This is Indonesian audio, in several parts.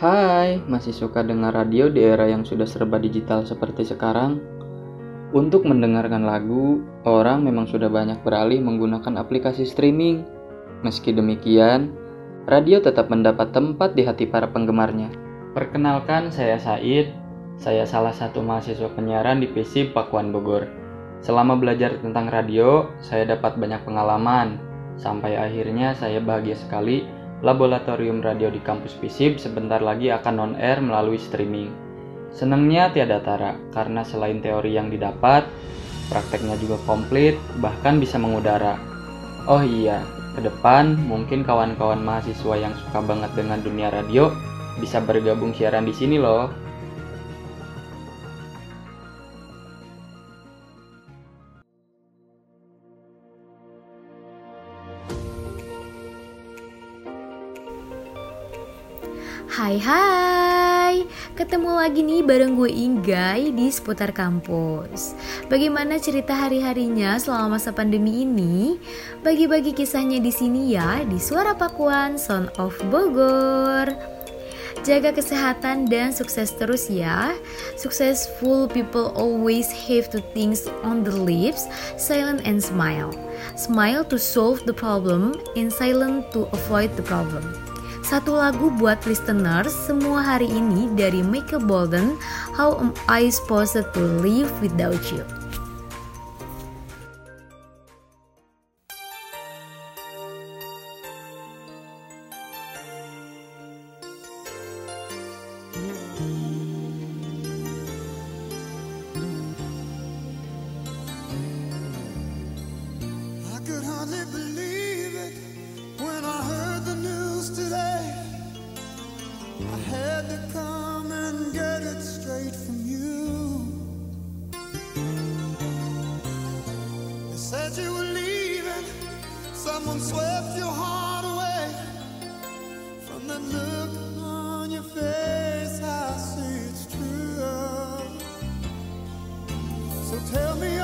Hai, masih suka dengar radio di era yang sudah serba digital seperti sekarang? Untuk mendengarkan lagu, orang memang sudah banyak beralih menggunakan aplikasi streaming. Meski demikian, radio tetap mendapat tempat di hati para penggemarnya. Perkenalkan, saya Said. Saya salah satu mahasiswa penyiaran di PSIP Pakuan Bogor. Selama belajar tentang radio, saya dapat banyak pengalaman. Sampai akhirnya saya bahagia sekali laboratorium radio di kampus FISIP sebentar lagi akan on-air melalui streaming. Senangnya tiada tara, karena selain teori yang didapat, prakteknya juga komplit, bahkan bisa mengudara. Oh iya, ke depan mungkin kawan-kawan mahasiswa yang suka banget dengan dunia radio bisa bergabung siaran di sini loh. Hai hai, ketemu lagi nih bareng gue Inggai di seputar kampus. Bagaimana cerita hari-harinya selama masa pandemi ini? Bagi-bagi kisahnya di sini ya, di Suara Pakuan, Sound of Bogor. Jaga kesehatan dan sukses terus ya. Successful people always have two things on the lips Silent and smile. Smile to solve the problem and silent to avoid the problem satu lagu buat listeners semua hari ini dari Michael Bolden, How Am I Supposed to Live Without You? Someone swept your heart away. From that look on your face, I see it's true. So tell me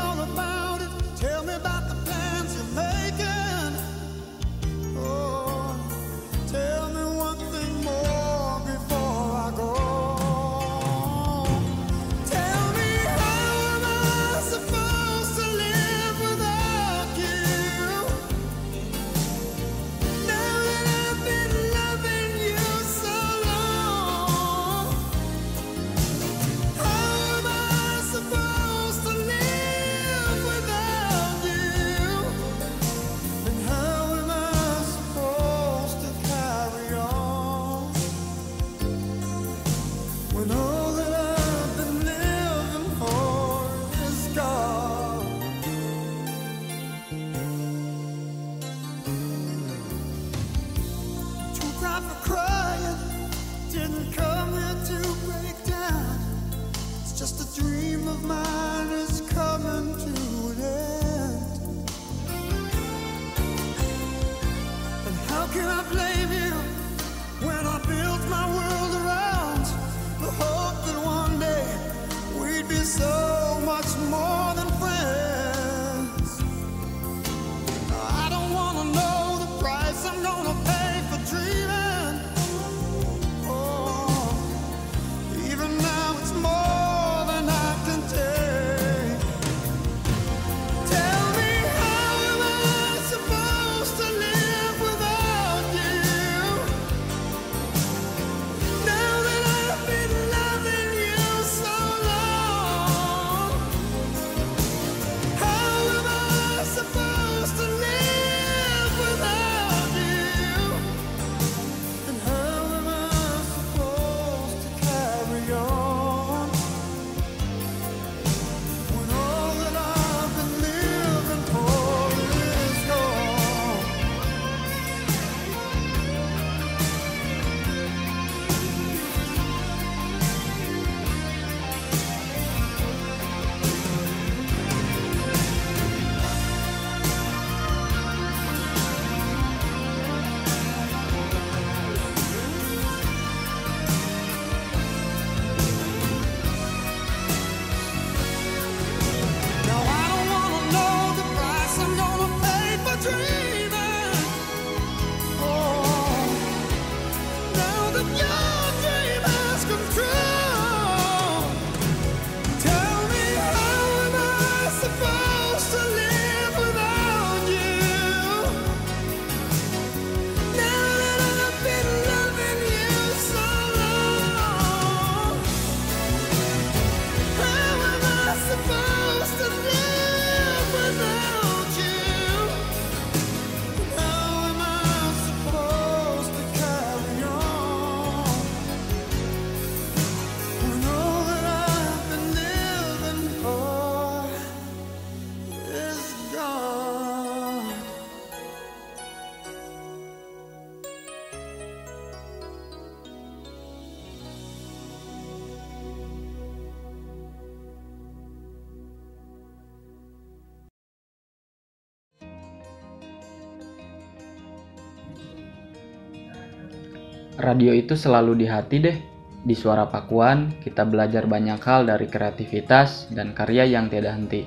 radio itu selalu di hati deh. Di Suara Pakuan, kita belajar banyak hal dari kreativitas dan karya yang tiada henti.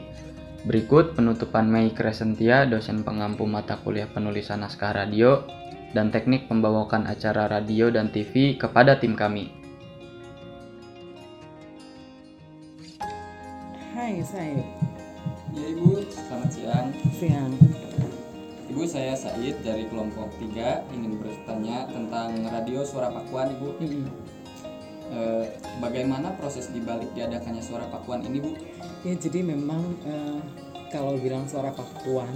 Berikut penutupan Mei Crescentia, dosen pengampu mata kuliah penulisan naskah radio, dan teknik pembawakan acara radio dan TV kepada tim kami. Hai Said, Ya Ibu, selamat siang. siang. Ibu, saya Said dari kelompok 3 ingin bertanya tentang radio Suara Pakuan, Ibu. Mm-mm. Eh, bagaimana proses dibalik diadakannya Suara Pakuan ini, Bu? Ya jadi memang eh, kalau bilang suara Pakuan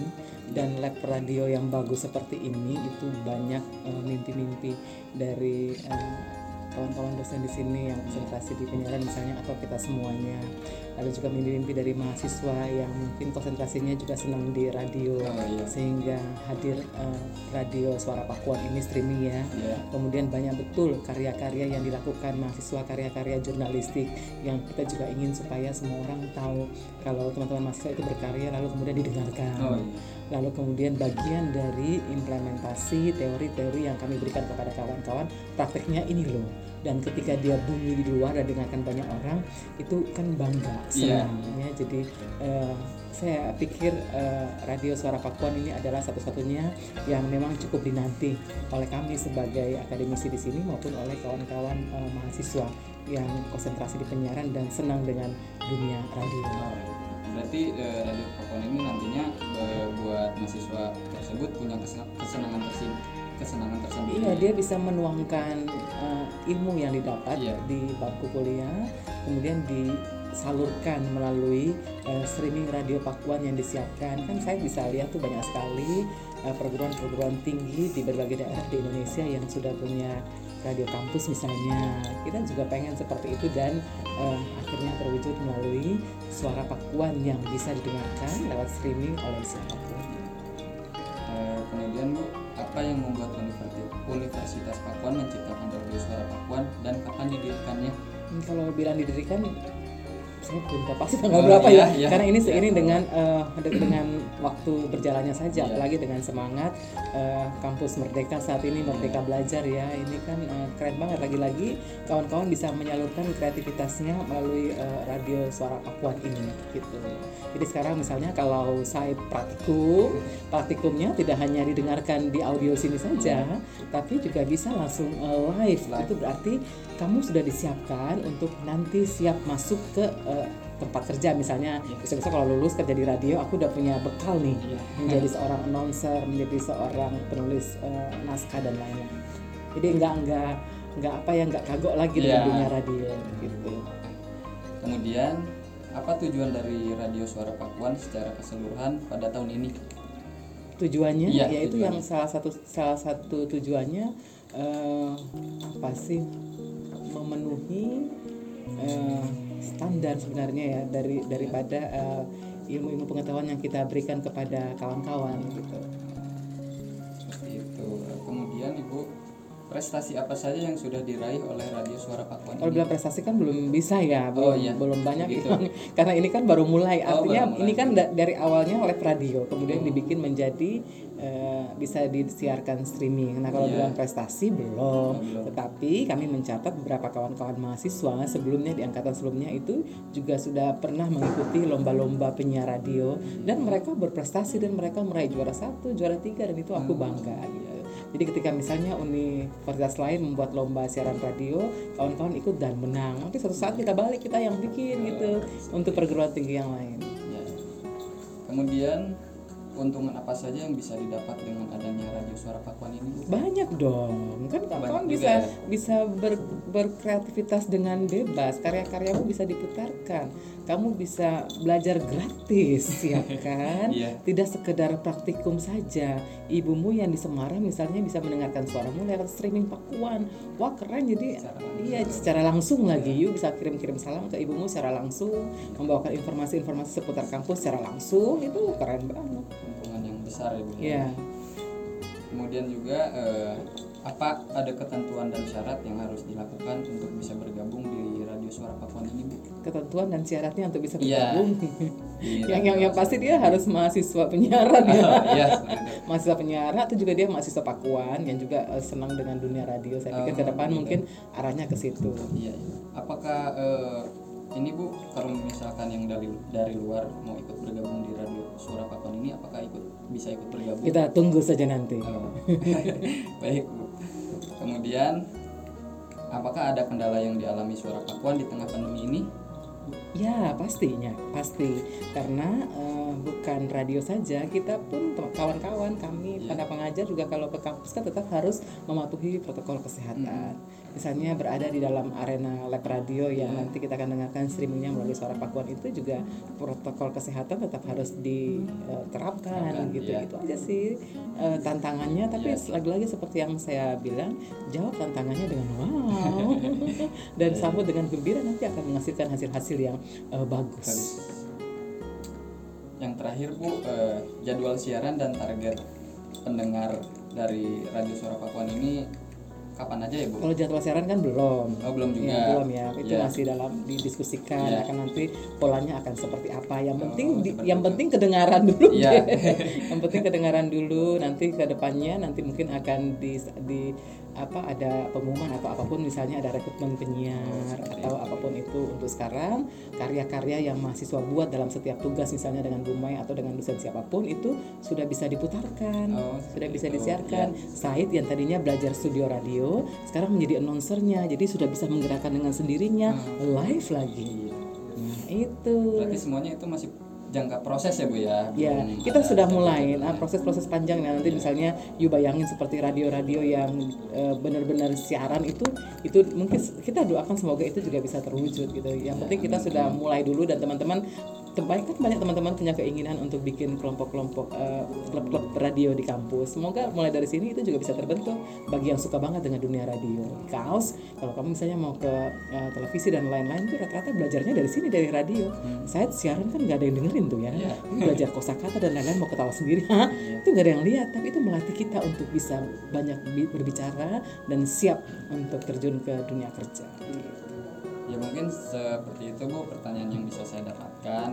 dan lab radio yang bagus seperti ini itu banyak eh, mimpi-mimpi dari eh, kawan-kawan dosen di sini yang konsentrasi di penyiaran misalnya atau kita semuanya. Lalu juga mimpi-mimpi dari mahasiswa yang mungkin konsentrasinya juga senang di radio Oh, iya. sehingga hadir eh, radio suara Pakuan ini streaming ya. Ya. Kemudian banyak betul karya-karya yang dilakukan mahasiswa karya-karya jurnalistik yang kita juga ingin supaya semua orang tahu kalau teman-teman mahasiswa itu berkarya lalu kemudian didengarkan. Oh, iya. Lalu kemudian bagian dari implementasi teori-teori yang kami berikan kepada kawan-kawan prakteknya ini loh. Dan ketika dia bunyi di luar dan dengarkan banyak orang itu kan bangga, Iya. senang ya. Jadi eh, saya pikir eh, radio Suara Pakuan ini adalah satu-satunya yang memang cukup dinanti oleh kami sebagai akademisi di sini maupun oleh kawan-kawan eh, mahasiswa yang konsentrasi di penyiaran dan senang dengan dunia radio. Berarti eh, radio Pakuan ini nantinya eh, buat mahasiswa tersebut punya kesenang- kesenangan tersendiri. Kesenangan tersendiri. Iya, dia bisa menuangkan eh, ilmu yang didapat Iya. di bangku kuliah, kemudian disalurkan melalui eh, streaming radio Pakuan yang disiapkan. Kan saya bisa lihat tuh banyak sekali eh, perguruan-perguruan tinggi di berbagai daerah di Indonesia yang sudah punya radio kampus misalnya. Kita juga pengen seperti itu dan eh, akhirnya terwujud melalui suara Pakuan yang bisa didengarkan lewat streaming oleh siapa pun. Kemudian Bu, apa yang membuat Universitas, Universitas Pakuan menciptakan radio Suara Pakuan dan kapan didirikannya? Hmm, kalau bilang didirikan saya belum tahu pasti tanggal Oh, berapa iya, ya iya. karena ini Iya. seiring dengan eh, de- dengan waktu berjalannya saja Iya. apalagi dengan semangat eh, kampus merdeka saat ini merdeka belajar ya ini kan eh, keren banget lagi-lagi kawan-kawan bisa menyalurkan kreativitasnya melalui eh, radio suara Pakuan ini gitu jadi sekarang misalnya kalau saya praktikum praktikumnya tidak hanya didengarkan di audio sini saja tapi juga bisa langsung eh, live Live. itu berarti kamu sudah disiapkan untuk nanti siap masuk ke eh, tempat kerja misalnya Iya. besok-besok kalau lulus kerja di radio aku udah punya bekal nih Iya. menjadi seorang announcer menjadi seorang penulis eh, naskah dan lain-lain jadi nggak nggak nggak apa ya nggak kagok lagi dengan Iya. dunia radio gitu Kemudian apa tujuan dari radio Suara Pakuan secara keseluruhan pada tahun ini? tujuannya Iya, yaitu tujuannya. yang salah satu salah satu tujuannya eh, apa sih memenuhi eh, standar sebenarnya ya dari daripada eh, ilmu-ilmu pengetahuan yang kita berikan kepada kawan-kawan gitu. Prestasi apa saja yang sudah diraih oleh radio Suara Pakuan Kalau bilang prestasi kan belum bisa ya, Oh, belum iya. belum banyak Gitu. karena ini kan baru mulai. Oh, Artinya baru mulai. ini kan da- dari awalnya oleh radio, kemudian Hmm. dibikin menjadi eh, bisa disiarkan streaming. Nah kalau Iya. bilang prestasi belum, Oh, belum. tetapi kami mencatat beberapa kawan-kawan mahasiswa sebelumnya di angkatan sebelumnya itu juga sudah pernah mengikuti lomba-lomba penyiar radio dan mereka berprestasi dan mereka meraih juara satu, juara tiga dan itu aku Hmm. bangga gitu. Jadi ketika misalnya universitas lain membuat lomba siaran radio, kawan-kawan ikut dan menang. Nanti suatu saat kita balik kita yang bikin gitu untuk perguruan tinggi yang lain. Ya. Kemudian keuntungan apa saja yang bisa didapat dengan adanya radio Suara Pakuan ini? Banyak dong, kan juga bisa ya. bisa ber- berkreativitas dengan bebas, karya-karyamu bisa diputarkan, kamu bisa belajar gratis, ya kan? Iya. Tidak sekedar praktikum saja. Ibumu yang di Semarang misalnya bisa mendengarkan suaramu lewat streaming Pakuan. Wah keren jadi Secara langsung. iya secara langsung lagi. You bisa kirim-kirim salam ke ibumu secara langsung, membawakan informasi-informasi seputar kampus secara langsung. Itu keren banget. Keuntungan yang besar ya Bu. Iya. Kemudian juga eh, apa ada ketentuan dan syarat yang harus dilakukan untuk bisa bergabung di suara Pakuan ini bu? ketentuan dan syaratnya untuk bisa Iya. bergabung Di yang radio yang, yang pasti dia harus mahasiswa penyiaran ya Iya, itu. mahasiswa penyiaran atau juga dia mahasiswa Pakuan yang juga eh, senang dengan dunia radio saya pikir ke Oh, depan gitu. mungkin arahnya ke situ Iya. iya. Apakah eh, ini bu, kalau misalkan yang dari dari luar mau ikut bergabung di radio suara Pakuan ini, apakah ikut bisa ikut bergabung? kita tunggu saja nanti Oh. Baik bu. Kemudian, apakah ada kendala yang dialami suara Pakuan di tengah pandemi ini? Ya pastinya pasti karena eh, bukan radio saja kita pun kawan-kawan kami Iya. para pengajar juga kalau ke kampus kan tetap harus mematuhi protokol kesehatan. Misalnya berada di dalam arena lab radio yang Iya. nanti kita akan dengarkan streamingnya melalui suara pakuan itu juga protokol kesehatan tetap harus diterapkan Terapkan, gitu. iya. Itu aja sih eh, tantangannya. Tapi Iya. lagi-lagi seperti yang saya bilang jawab tantangannya dengan wow dan Iya. sambut dengan gembira nanti akan menghasilkan hasil-hasil yang eh, bagus. Yang terakhir bu, eh, jadwal siaran dan target pendengar dari radio suara Pakuan ini kapan aja ya bu? Kalau jadwal siaran kan belum. Oh belum juga. Ya, belum ya. Itu Iya. masih dalam didiskusikan Iya. akan nanti polanya akan seperti apa. Yang Oh, penting di- seperti yang itu. penting kedengaran dulu. Iya. yang penting kedengaran dulu nanti ke depannya nanti mungkin akan di di apa ada pengumuman atau apa pun misalnya ada rekrutmen penyiar seperti atau apa pun itu untuk sekarang karya-karya yang mahasiswa buat dalam setiap tugas misalnya dengan Bumai atau dengan dosen siapa pun itu sudah bisa diputarkan Oh, sudah bisa gitu. disiarkan Said yang tadinya belajar studio radio sekarang menjadi announcernya. Jadi sudah bisa menggerakkan dengan sendirinya live lagi. Nah, itu. Berarti semuanya itu masih jangka proses ya bu ya? Ya, Belum kita ada sudah mulai. nah, jadwalnya. proses-proses panjang. Ya nanti misalnya you bayangin seperti radio-radio yang eh, benar-benar siaran itu itu mungkin kita doakan semoga itu juga bisa terwujud gitu. Yang penting kita sudah mulai dulu dan teman-teman terbanyak kan banyak teman-teman punya keinginan untuk bikin kelompok-kelompok eh, klub-klub radio di kampus. Semoga mulai dari sini itu juga bisa terbentuk bagi yang suka banget dengan dunia radio. Kaos kalau kamu misalnya mau ke eh, televisi dan lain-lain tuh rata-rata belajarnya dari sini dari radio. Saya siaran kan nggak ada yang dengerin tuh ya. Iya. Ini belajar kosakata dan lain-lain mau ketawa sendiri. Hah? Itu nggak ada yang lihat, tapi itu melatih kita untuk bisa banyak bi- berbicara dan siap untuk terjun ke dunia kerja. Ya mungkin seperti itu bu pertanyaan yang bisa saya dapatkan.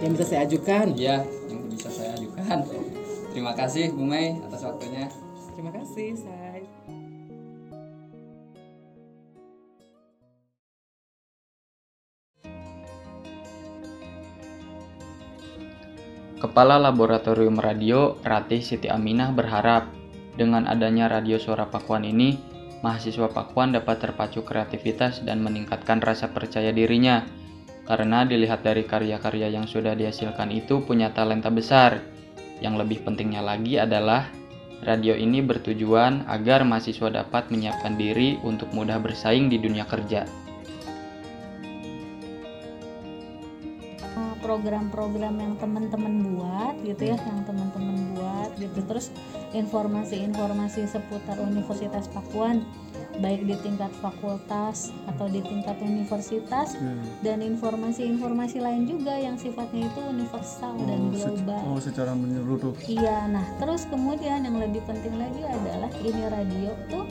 Yang bisa saya ajukan. Iya, yang bisa saya ajukan. Terima kasih Bu Mei atas waktunya. Terima kasih, saya. Kepala Laboratorium Radio Ratih Siti Aminah berharap dengan adanya radio suara Pakuan ini, mahasiswa Pakuan dapat terpacu kreativitas dan meningkatkan rasa percaya dirinya. Karena dilihat dari karya-karya yang sudah dihasilkan itu punya talenta besar. Yang lebih pentingnya lagi adalah radio ini bertujuan agar mahasiswa dapat menyiapkan diri untuk mudah bersaing di dunia kerja. Program-program yang teman-teman buat gitu ya yang teman-teman buat gitu. Terus informasi-informasi seputar Universitas Pakuan baik di tingkat fakultas atau di tingkat universitas dan informasi-informasi lain juga yang sifatnya itu universal dan Oh, sec- global. oh, secara menyeluruh. Iya, nah terus kemudian yang lebih penting lagi adalah ini radio tuh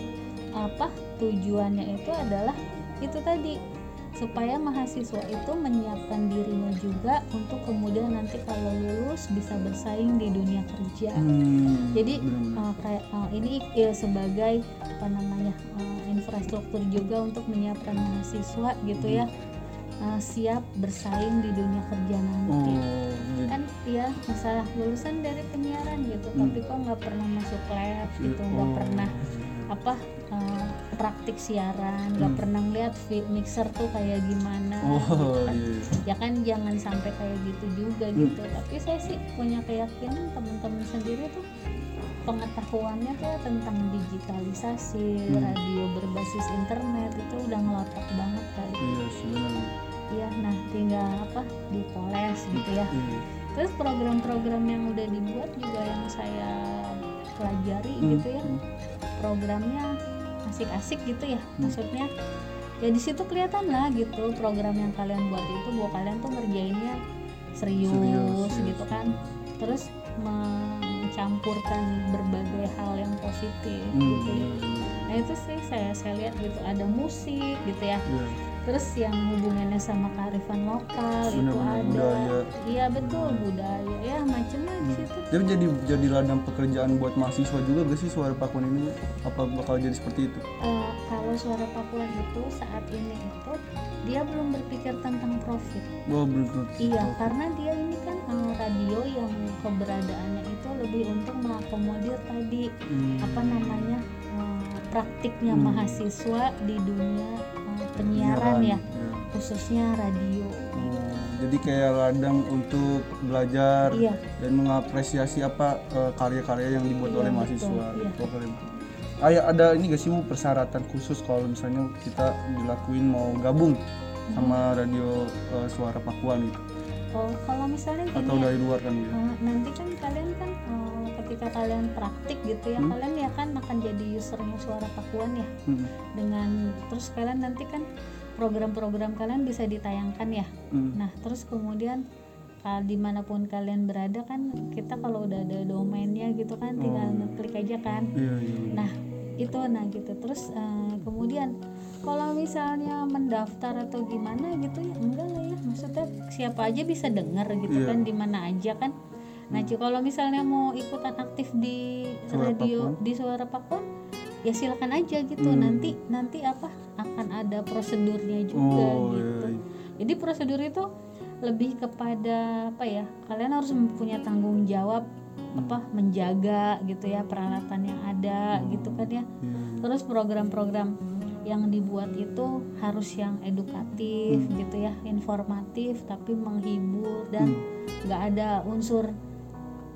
apa tujuannya itu adalah itu tadi supaya mahasiswa itu menyiapkan dirinya juga untuk kemudian nanti kalau lulus bisa bersaing di dunia kerja. Hmm, Jadi benar-benar. uh, kayak uh, ini ya sebagai apa namanya uh, infrastruktur juga untuk menyiapkan mahasiswa gitu ya uh, siap bersaing di dunia kerja nanti oh, jadi- kan ya misalnya lulusan dari penyiaran gitu Hmm. tapi kok nggak pernah masuk lab gitu nggak Oh. pernah apa uh, praktik siaran nggak Hmm. pernah lihat mixer tuh kayak gimana oh gitu kan. iya. ya kan jangan sampai kayak gitu juga Hmm. gitu tapi saya sih punya keyakinan teman-teman sendiri tuh pengetahuannya tuh tentang digitalisasi Hmm. radio berbasis internet itu udah ngelotok banget kali iya sebenarnya ya nah tinggal apa dipoles gitu ya iya. Terus program-program yang udah dibuat juga yang saya pelajari Hmm, gitu ya, hmm. Programnya asik-asik gitu ya, Hmm. maksudnya ya di situ kelihatan lah gitu program yang kalian buat itu bahwa kalian tuh ngerjainnya serius, Serius, gitu kan, terus mencampurkan berbagai hal yang positif Hmm, gitu ya. Nah itu sih saya saya lihat gitu ada musik gitu ya Iya. Terus yang hubungannya sama kearifan lokal itu Benar-benar ada budaya. iya betul budaya ya macam-macam di situ Jadi jadi ladang pekerjaan buat mahasiswa juga gak sih suara pakuan ini? Apa bakal jadi seperti itu? Eh, kalau suara Pakuan itu saat ini itu dia belum berpikir tentang profit Wah bener Iya, karena dia ini kan eh, radio yang keberadaannya itu lebih untuk mengakomodir tadi Hmm. apa namanya eh, praktiknya Hmm. mahasiswa di dunia penyiaran ya, Iya. khususnya radio. Oh, jadi kayak ladang untuk belajar Iya, dan mengapresiasi apa eh, karya-karya yang dibuat Iya, oleh betul, mahasiswa. iya. Oh, keren. Ah, ya, ada ini gak sih Bu, persyaratan khusus kalau misalnya kita dilakuin mau gabung sama radio eh, suara Pakuan gitu oh kalau misalnya gini atau ya, dari luar kan gitu. eh, nanti kan kalian kan eh, ketika kalian praktik gitu ya, Hmm. kalian ya kan akan jadi usernya suara Pakuan ya. Hmm. Dengan terus kalian nanti kan program-program kalian bisa ditayangkan ya. Hmm. Nah, terus kemudian uh, di mana pun kalian berada kan kita kalau udah ada domainnya gitu kan tinggal Oh. ngeklik aja kan. Iya, iya. Nah, itu nah gitu. Terus uh, kemudian kalau misalnya mendaftar atau gimana gitu ya enggak lah ya. Maksudnya siapa aja bisa dengar gitu Iya. kan di mana aja kan. Nah, Ci, kalau misalnya mau ikutan aktif di Suara radio Pakuan. di Suara Pakuan ya silakan aja gitu. Hmm. Nanti nanti apa akan ada prosedurnya juga Oh, gitu. iya, iya. Jadi prosedur itu lebih kepada apa ya? Kalian harus mempunyai tanggung jawab apa menjaga gitu ya peralatan yang ada gitu kan ya. Iya. Terus program-program yang dibuat itu harus yang edukatif Hmm. gitu ya, informatif tapi menghibur dan nggak ada unsur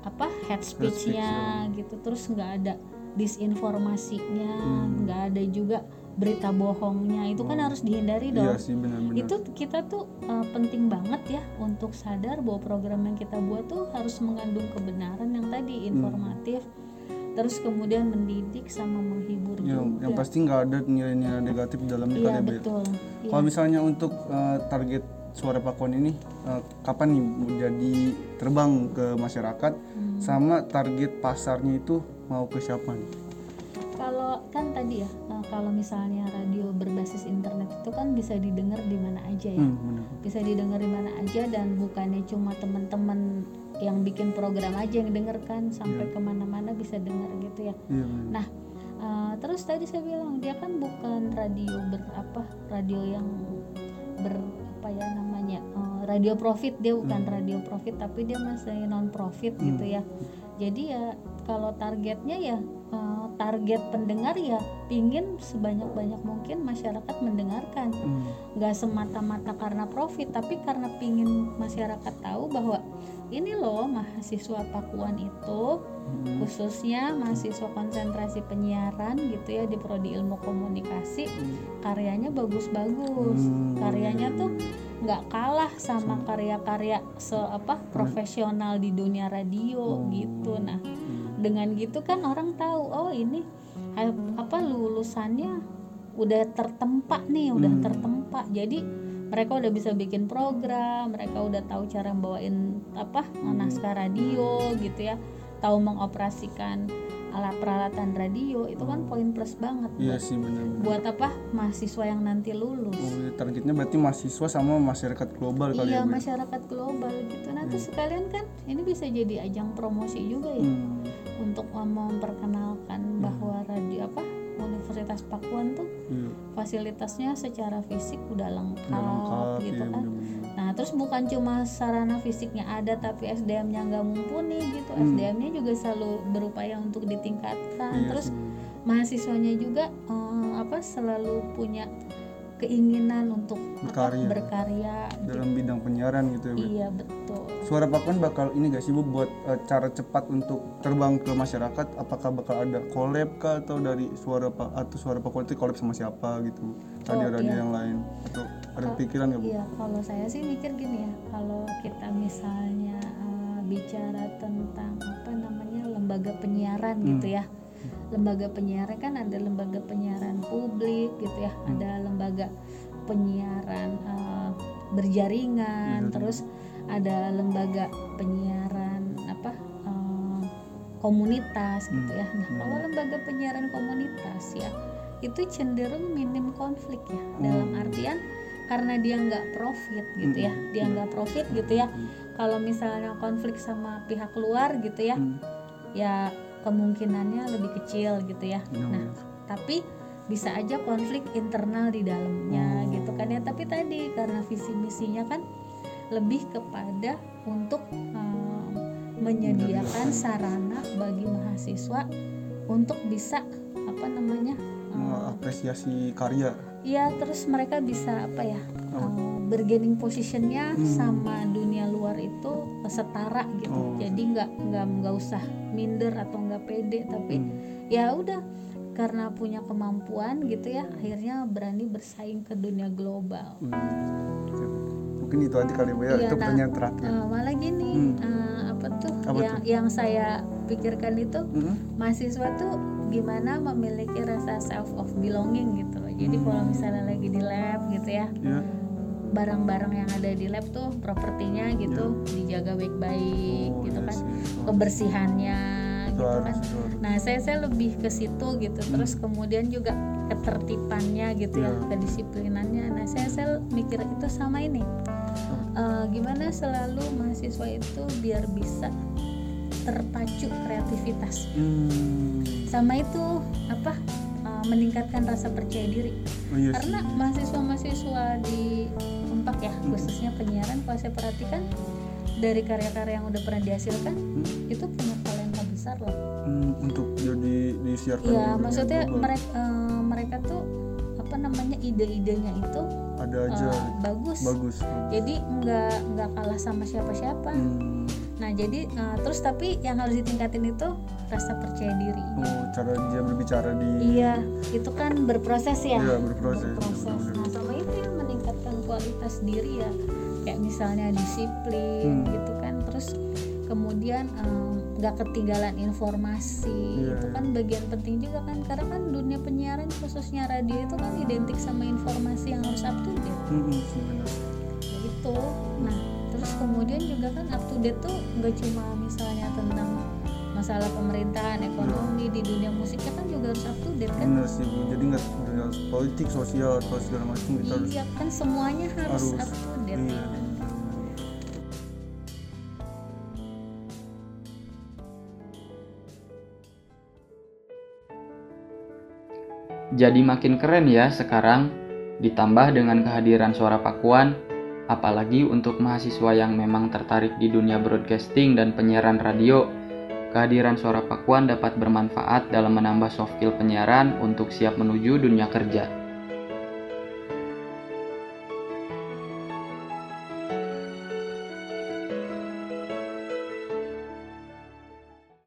apa head speech-nya gitu. Terus nggak ada disinformasinya, Hmm. nggak ada juga berita bohongnya. Itu kan Oh. harus dihindari dong Iya sih benar-benar. itu kita tuh uh, penting banget ya untuk sadar bahwa program yang kita buat tuh harus mengandung kebenaran yang tadi Hmm. informatif terus kemudian mendidik sama menghibur yang, juga yang pasti nggak ada nilai-nilai negatif iya kali ya, ya? betul Iya. Kalau misalnya untuk uh, target suara pakuan ini uh, kapan nih jadi terbang ke masyarakat Hmm. sama target pasarnya itu mau ke siapa nih? kalau kan tadi ya uh, kalau misalnya radio berbasis internet itu kan bisa didengar di mana aja ya Hmm, benar. bisa didengar di mana aja dan bukannya cuma teman-teman yang bikin program aja yang denger kan sampai Iya. ke mana-mana bisa dengar gitu ya Iya benar. Nah, uh, terus tadi saya bilang dia kan bukan radio berapa radio yang ber apa ya namanya uh, radio profit dia bukan Hmm. radio profit tapi dia masih non profit gitu Hmm. ya. Jadi ya kalau targetnya ya uh, target pendengar ya pingin sebanyak banyak mungkin masyarakat mendengarkan Hmm, nggak semata-mata karena profit tapi karena pingin masyarakat tahu bahwa ini loh mahasiswa Pakuan itu hmm, khususnya mahasiswa konsentrasi penyiaran gitu ya di prodi ilmu komunikasi hmm. karyanya bagus-bagus Hmm, karyanya tuh. Nggak kalah sama karya-karya se apa profesional di dunia radio Oh. gitu nah Hmm. dengan gitu kan orang tahu oh ini ha- apa lulusannya udah tertempa nih udah Hmm. tertempa jadi mereka udah bisa bikin program mereka udah tahu cara bawain apa Hmm. naskah radio gitu ya tahu mengoperasikan alat peralatan radio itu kan poin plus banget Iya buat, sih benar-benar. buat apa mahasiswa yang nanti lulus Oh, iya, targetnya berarti mahasiswa sama masyarakat global kali iya ya, masyarakat global gitu nah terus Hmm. sekalian kan ini bisa jadi ajang promosi juga ya Hmm, untuk memperkenalkan bahwa radio apa Universitas Pakuan tuh iya. fasilitasnya secara fisik udah lengkap, Udah lengkap, gitu iya, kan. benar-benar. Nah terus bukan cuma sarana fisiknya ada tapi SDM-nya nggak mumpuni gitu. Hmm. SDM-nya juga selalu berupaya untuk ditingkatkan. Iya terus mahasiswanya juga eh, apa selalu punya keinginan untuk apa, Berkarya. berkarya. dalam bidang penyiaran gitu ya, Bu? Iya betul. Suara Pakuan bakal ini gak sih Bu buat eh, cara cepat untuk terbang ke masyarakat? Apakah bakal ada collab kah atau dari suara Pak atau suara Pakuan itu collab sama siapa gitu? Radio-radio iya. yang lain atau ada pikiran nggak Bu? Iya, kalau saya sih mikir gini ya, kalau kita misalnya eh, bicara tentang apa namanya lembaga penyiaran Hmm. gitu ya, lembaga penyiaran kan ada lembaga penyiaran publik gitu ya, Hmm. ada lembaga penyiaran eh, berjaringan, Berjaringan. terus ada lembaga penyiaran apa eh, komunitas gitu Hmm. ya. Nah, Hmm. kalau lembaga penyiaran komunitas ya itu cenderung minim konflik ya dalam artian karena dia nggak profit gitu ya. Dia nggak profit gitu ya. Kalau misalnya konflik sama pihak luar gitu ya Hmm. ya kemungkinannya lebih kecil gitu ya. Iya, nah tapi bisa aja konflik internal di dalamnya Oh. gitu kan ya. Tapi tadi karena visi misinya kan lebih kepada untuk um, menyediakan sarana bagi mahasiswa untuk bisa apa namanya mengapresiasi karya ya terus mereka bisa apa ya Oh. um, bergaining positionnya Hmm. sama dunia luar itu setara gitu Oh. jadi nggak nggak nggak usah minder atau nggak pede tapi Hmm. ya udah karena punya kemampuan gitu ya akhirnya berani bersaing ke dunia global Hmm. Mungkin itu aja kali bu ya Iya, itu nah, pertanyaan terakhir Eh, malah gini Hmm. eh, apa tuh Apa yang yang saya pikirkan itu Hmm. mahasiswa tuh gimana memiliki rasa self of belonging gitu loh. Jadi Hmm. kalau misalnya lagi di lab gitu ya ya barang-barang yang ada di lab tuh propertinya gitu dijaga baik-baik Oh, gitu iya kan. sih. Oh, kebersihannya itu gitu kan. nah saya saya lebih ke situ gitu. Terus Hmm. kemudian juga ketertibannya gitu ya Ya. kedisiplinannya. Nah saya saya mikir itu sama ini. Eh, gimana selalu mahasiswa itu biar bisa terpacu kreativitas Hmm. sama itu apa eh, meningkatkan rasa percaya diri oh iya sih karena mahasiswa-mahasiswa di Unpak ya Hmm. khususnya penyiaran kalau saya perhatikan dari karya-karya yang udah pernah dihasilkan Hmm. itu punya talenta besar loh Hmm, untuk jadi disiarkan di ya maksudnya global. mereka mereka tuh apa namanya ide-idenya itu ada aja eh, bagus. bagus, bagus. jadi nggak nggak kalah sama siapa-siapa Hmm. Nah jadi eh, terus tapi yang harus ditingkatin itu rasa percaya diri oh cara dia berbicara di iya itu kan berproses ya Iya, berproses. Berproses. nah sama itu yang meningkatkan kualitas diri ya kayak misalnya disiplin Hmm. gitu kan terus kemudian em, nggak ketinggalan informasi Iya, itu iya. kan bagian penting juga kan karena kan dunia penyiaran khususnya radio itu kan identik sama informasi yang harus up to date Hmm, hmm, sih, benar. gitu nah terus kemudian juga kan up to date tuh nggak cuma misalnya tentang masalah pemerintahan ekonomi di dunia musiknya kan juga harus up to date kan? Benar sih bu. Jadi nggak dunia politik sosial atau segala macam kita harus iya kan semuanya harus, harus up to date. iya. Jadi makin keren ya sekarang, ditambah dengan kehadiran suara Pakuan, apalagi untuk mahasiswa yang memang tertarik di dunia broadcasting dan penyiaran radio. Kehadiran suara Pakuan dapat bermanfaat dalam menambah soft skill penyiaran untuk siap menuju dunia kerja.